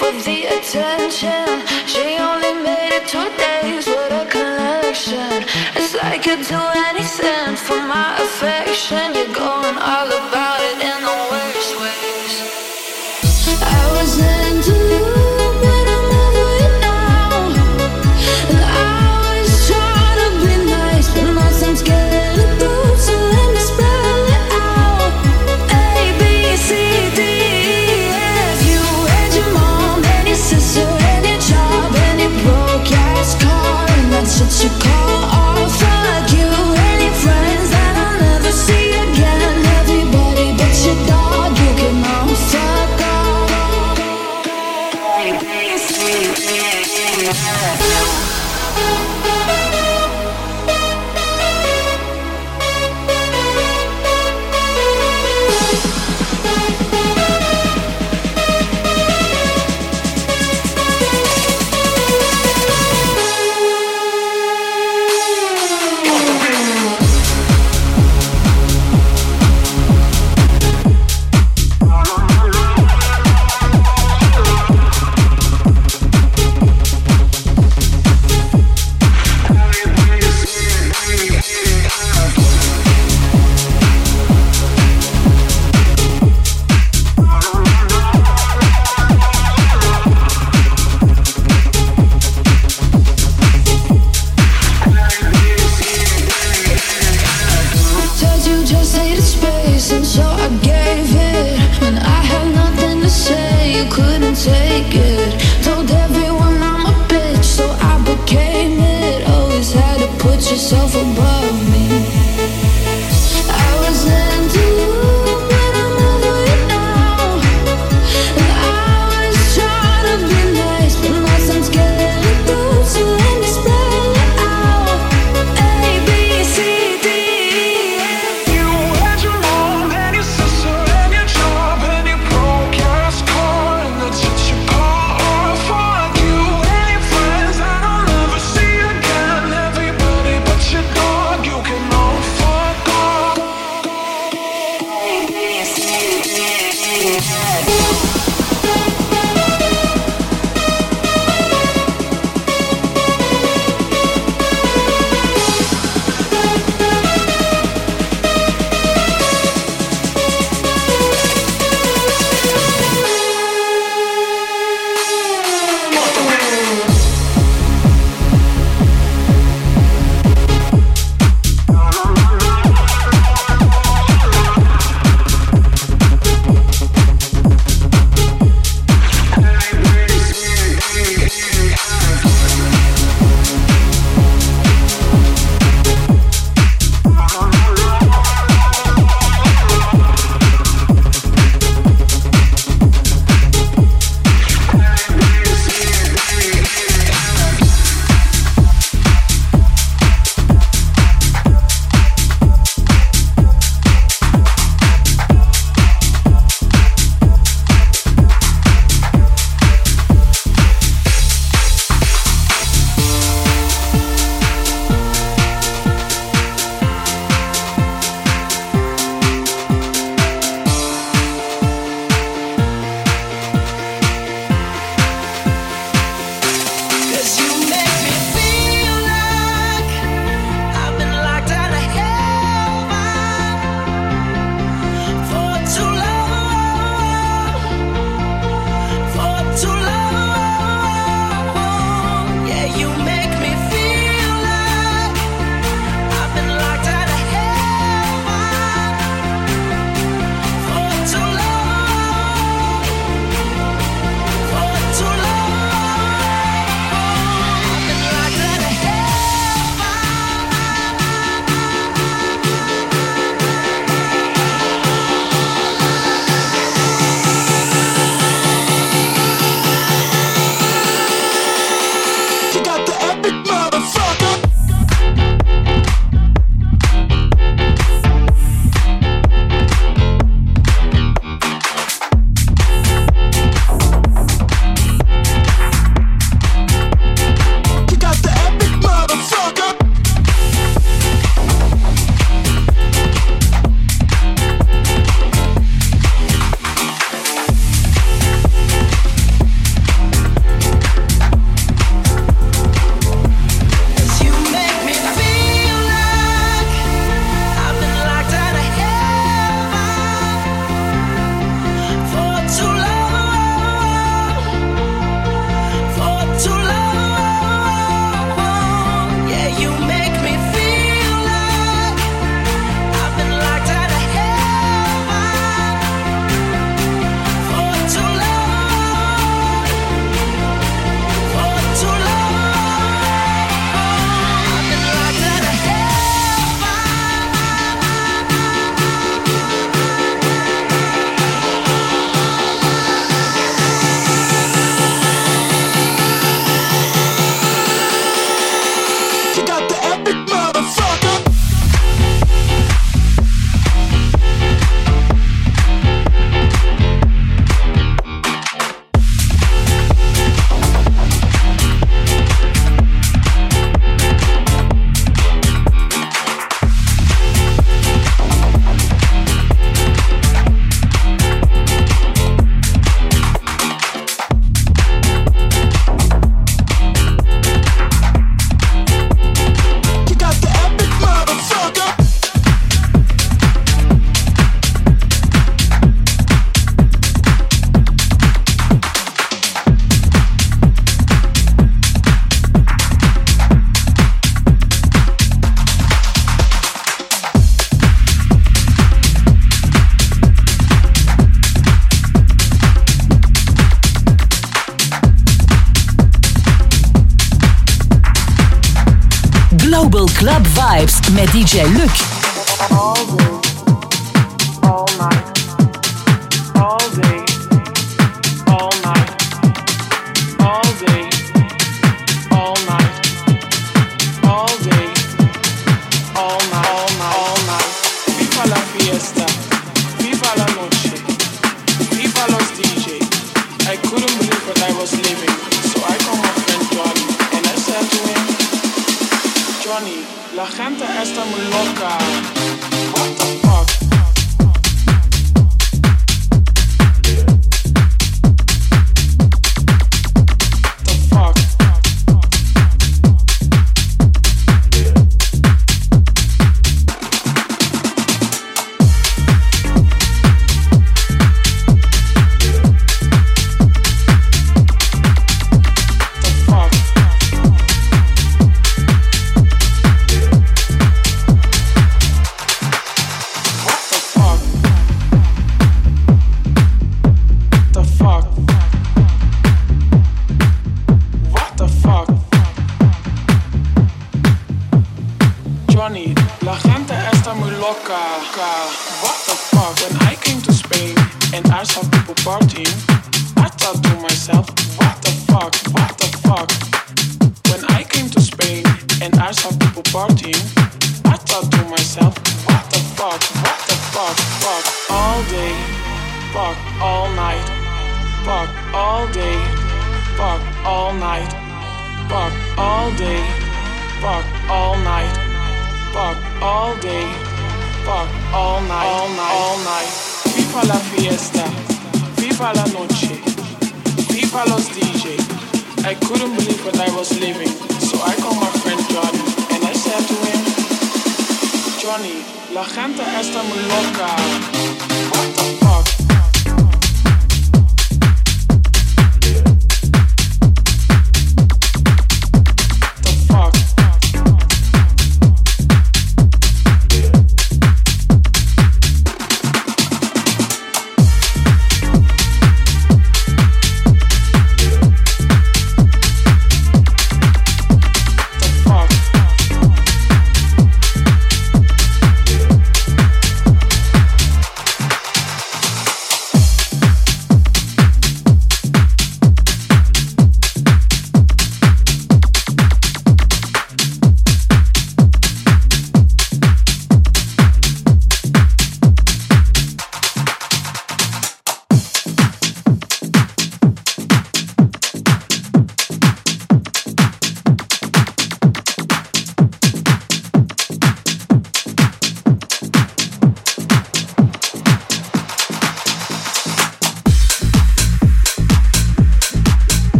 for the attention.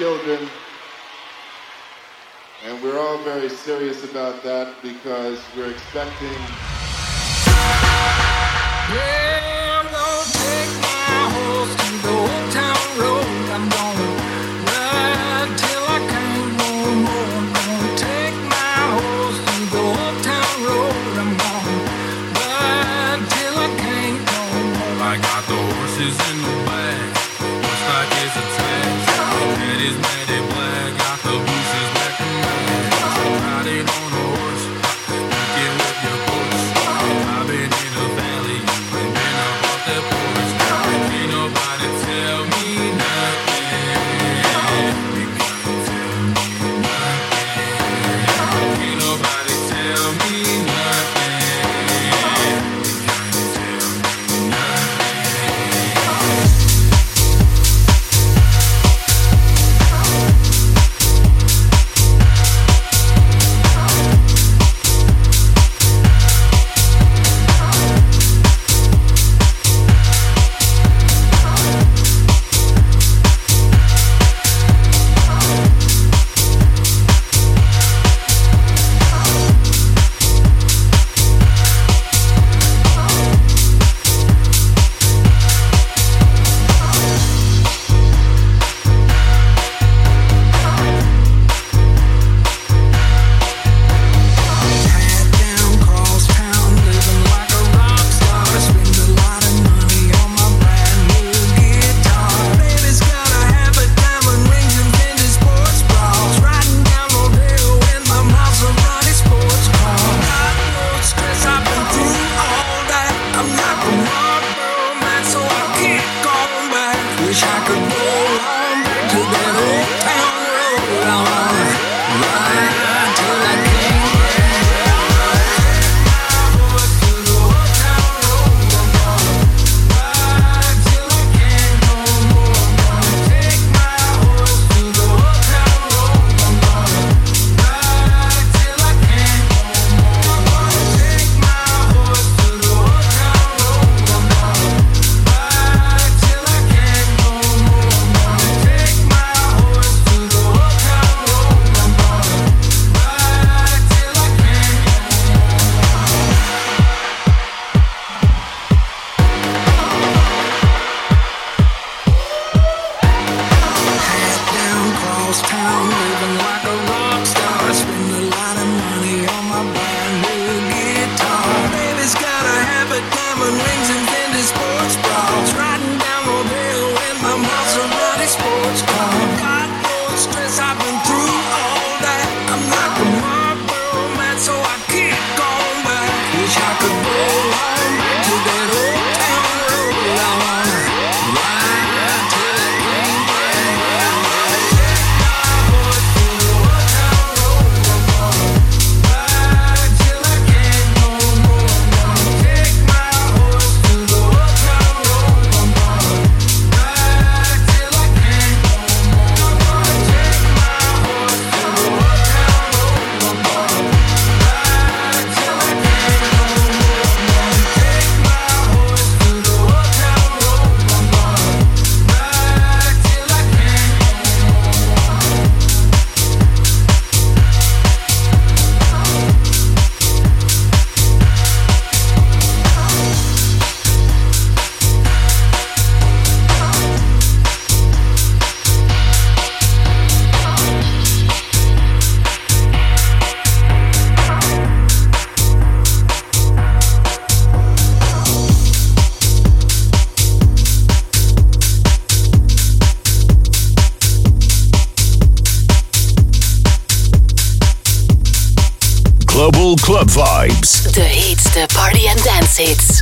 children. And we're all very serious about that because we're expecting. Yeah.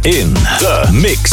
In the mix.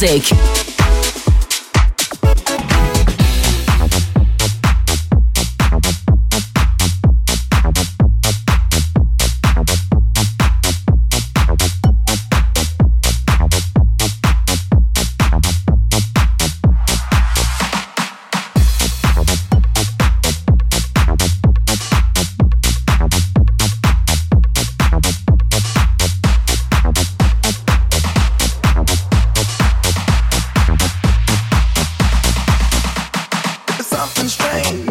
Music. If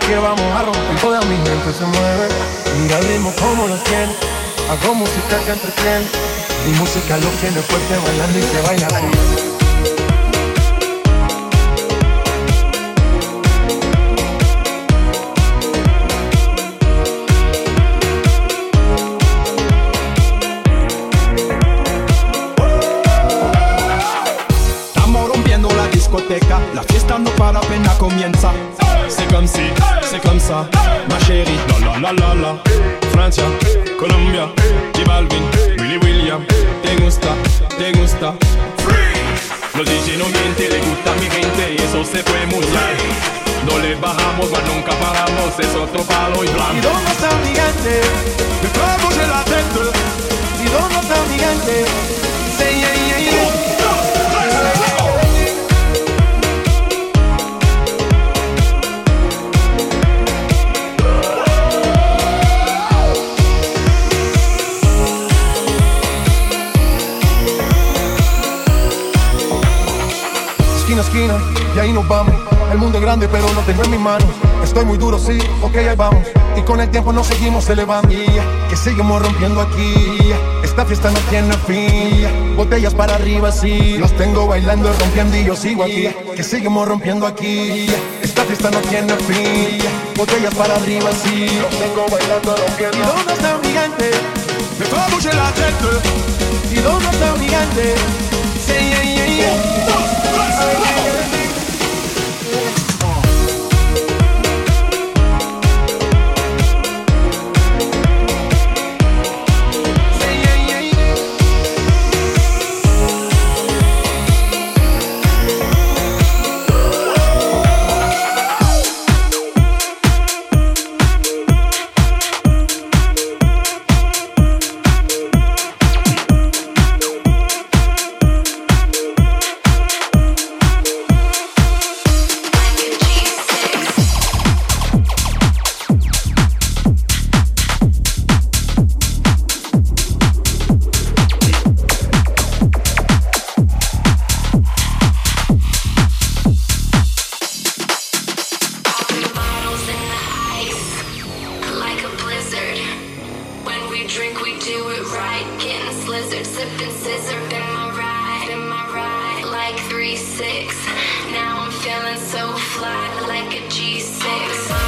a fosse sotto palo in blanco. Di donna sta un gigante, il provo ce l'ha. Es grande, pero lo tengo en mis manos. Estoy muy duro, sí, ok, ahí vamos. Y con el tiempo nos seguimos elevando. Que seguimos rompiendo aquí. Esta fiesta no tiene fin. Botellas para arriba, sí. Los tengo bailando, rompiendo y yo sigo aquí. Que seguimos rompiendo aquí. Esta fiesta no tiene fin. Botellas para arriba, sí. Los tengo bailando, rompiendo. ¿Y dónde está mi gente? Me la tête. ¿Y dónde está gente? Yeah, yeah. Say six. Now I'm feeling so fly, like a G6.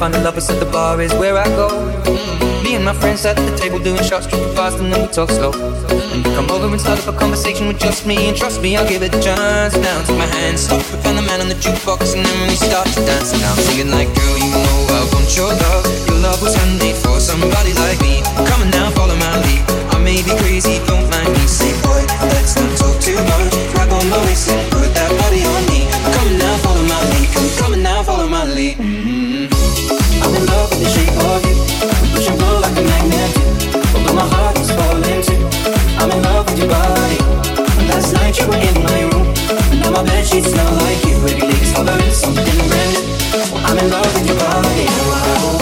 Find the lovers at the bar is where I go. Me and my friends at the table doing shots, tripping fast, and then we talk slow. And you come over and start up a conversation with just me, and trust me, I'll give it a chance. Now take my hand, stop, we find the man on the jukebox, and then we start to dance. And I'm singing like, girl, you know I want your love. Your love was handmade for somebody like me. Come on now, follow my lead. I may be crazy, don't mind me. Say, boy, let's not talk too much. Grab on my waist and put that body on me. Come on now, follow my lead. Come, come on now, follow my lead. Mhm. The shape of you. We push and pull like a magnet my heart is falling too. I'm in love with your body. Last night you were in my room. Now my sheets smell like you. Something brand new. I'm in love with your body. I'm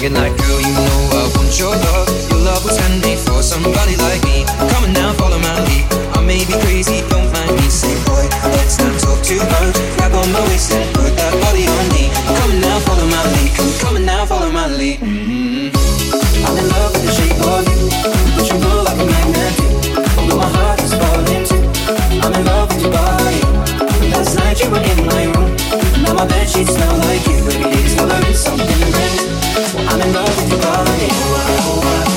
Singing like, girl, you know I want your love. Your love was handmade for somebody like me. Come on now, follow my lead. I may be crazy, don't mind me. Say, boy, let's not talk too much. Grab on my waist and put that body on me. Come on now, follow my lead. Come, come on now, follow my lead. Mhm. I'm in love with the shape of you. Push and pull like a magnet. Although my heart is falling too. I'm in love with your body. Last night you were in my room. Now my bed sheets smell like you. Every day discovering something brand new. I'm in love with your body.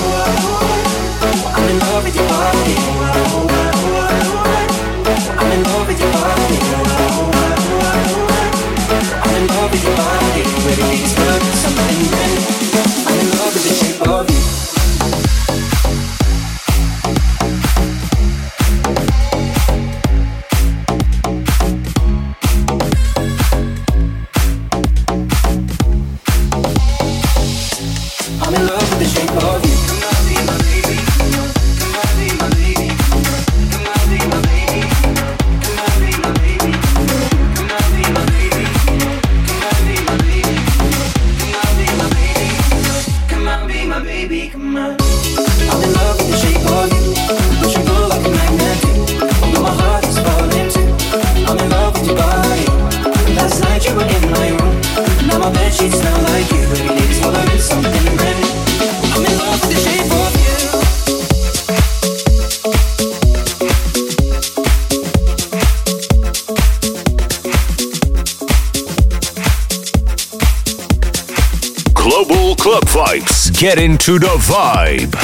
Into the vibe.